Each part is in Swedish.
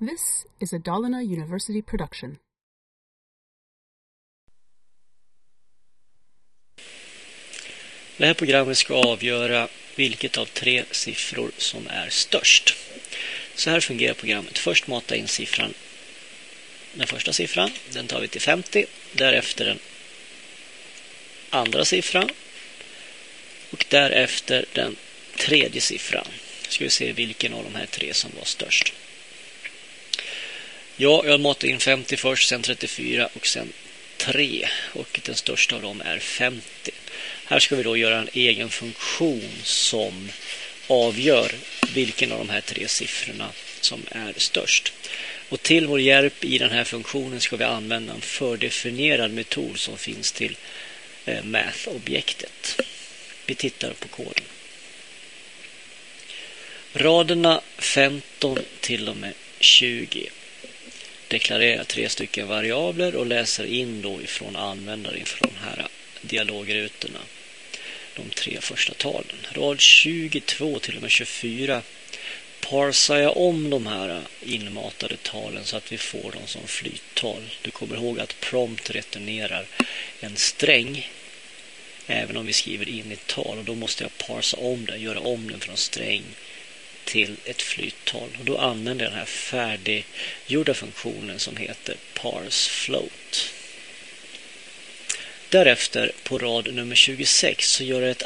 This is a Dalarna University production. Det här programmet ska avgöra vilket av tre siffror som är störst. Så här fungerar programmet. Först mata in siffran, den första siffran. Den tar vi till 50. Därefter den andra siffran. Och därefter den tredje siffran. Ska vi se vilken av de här tre som var störst. Ja, jag matar in 50 först, sen 34 och sen 3. Och den största av dem är 50. Här ska vi då göra en egen funktion som avgör vilken av de här tre siffrorna som är störst. Och till vår hjälp i den här funktionen ska vi använda en fördefinierad metod som finns till eh, math-objektet. Vi tittar på koden. Raderna 15 till och med 20 deklarerar tre stycken variabler och läser in då ifrån användaren från de här dialogrutorna de tre första talen. Rad 22 till och med 24 parsar jag om de här inmatade talen så att vi får dem som flyttal. Du kommer ihåg att prompt returnerar en sträng även om vi skriver in ett tal och då måste jag parsa om den, göra om den från sträng till ett flyttal. Och då använder jag den här färdiggjorda funktionen som heter parse float. Därefter på rad nummer 26 så gör jag ett,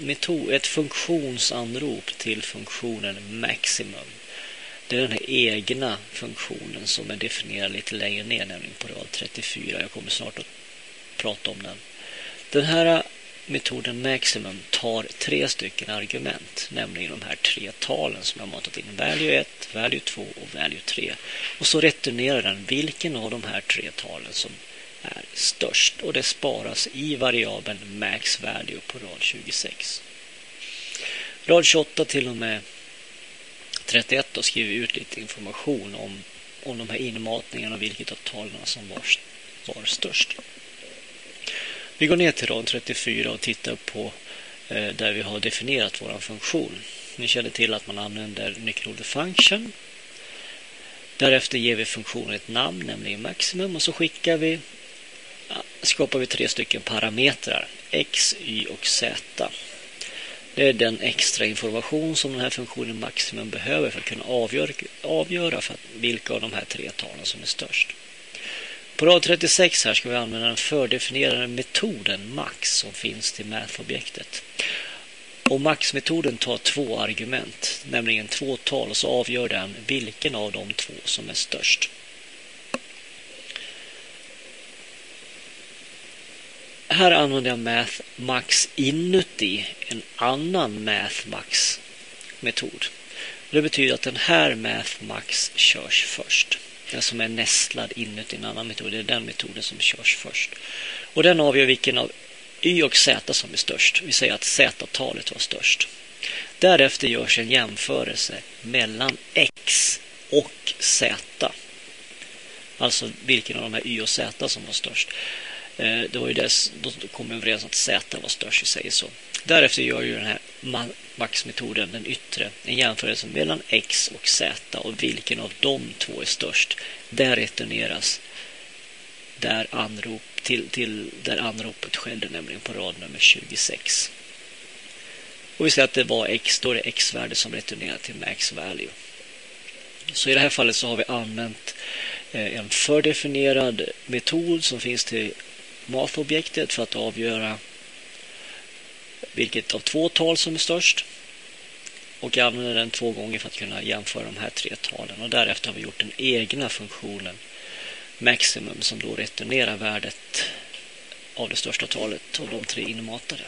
metod, ett funktionsanrop till funktionen maximum. Det är den här egna funktionen som är definierad lite längre ner, nämligen på rad 34. Jag kommer snart att prata om den. Den här metoden maximum tar tre stycken argument, nämligen de här tre talen som jag matat in. Value 1, value 2 och value 3. Och så returnerar den vilken av de här tre talen som är störst och det sparas i variabeln max value på rad 26. Rad 28 till och med 31 då skriver vi ut lite information om, om de här inmatningarna och vilket av talen som var, var störst. Vi går ner till rad 34 och tittar på eh, där vi har definierat vår funktion. Ni känner till att man använder nyckelordet function. Därefter ger vi funktionen ett namn, nämligen maximum och så skickar vi skapar vi tre stycken parametrar, x, y och z. Det är den extra information som den här funktionen maximum behöver för att kunna avgöra, avgöra för vilka av de här tre talen som är störst. På rad 36 här ska vi använda den fördefinierade metoden max som finns till math-objektet. Och max-metoden tar två argument, nämligen två tal och så avgör den vilken av de två som är störst. Här använder jag math max inuti en annan math max metod. Det betyder att den här math max körs först. Den som är nästlad inuti en annan metod. Det är den metoden som körs först. Och den avgör vilken av y och z som är störst. Vi säger att z-talet var störst. Därefter görs en jämförelse mellan x och z. Alltså vilken av de här y och z som var störst. Eh, det var ju dess, då kom vi överens att Z var störst i sig. Så. Därefter gör ju den här maxmetoden, den yttre, en jämförelse mellan X och Z och vilken av de två är störst. Där returneras där, anrop, till, till där anropet skedde, nämligen på rad nummer 26. Och vi säger att det var X, då är det X-värde som returnerar till max value. Så i det här fallet så har vi använt eh, en fördefinierad metod som finns till math-objektet för att avgöra vilket av två tal som är störst. Och jag använder den två gånger för att kunna jämföra de här tre talen. Och därefter har vi gjort den egna funktionen maximum som då returnerar värdet av det största talet och de tre inmatade.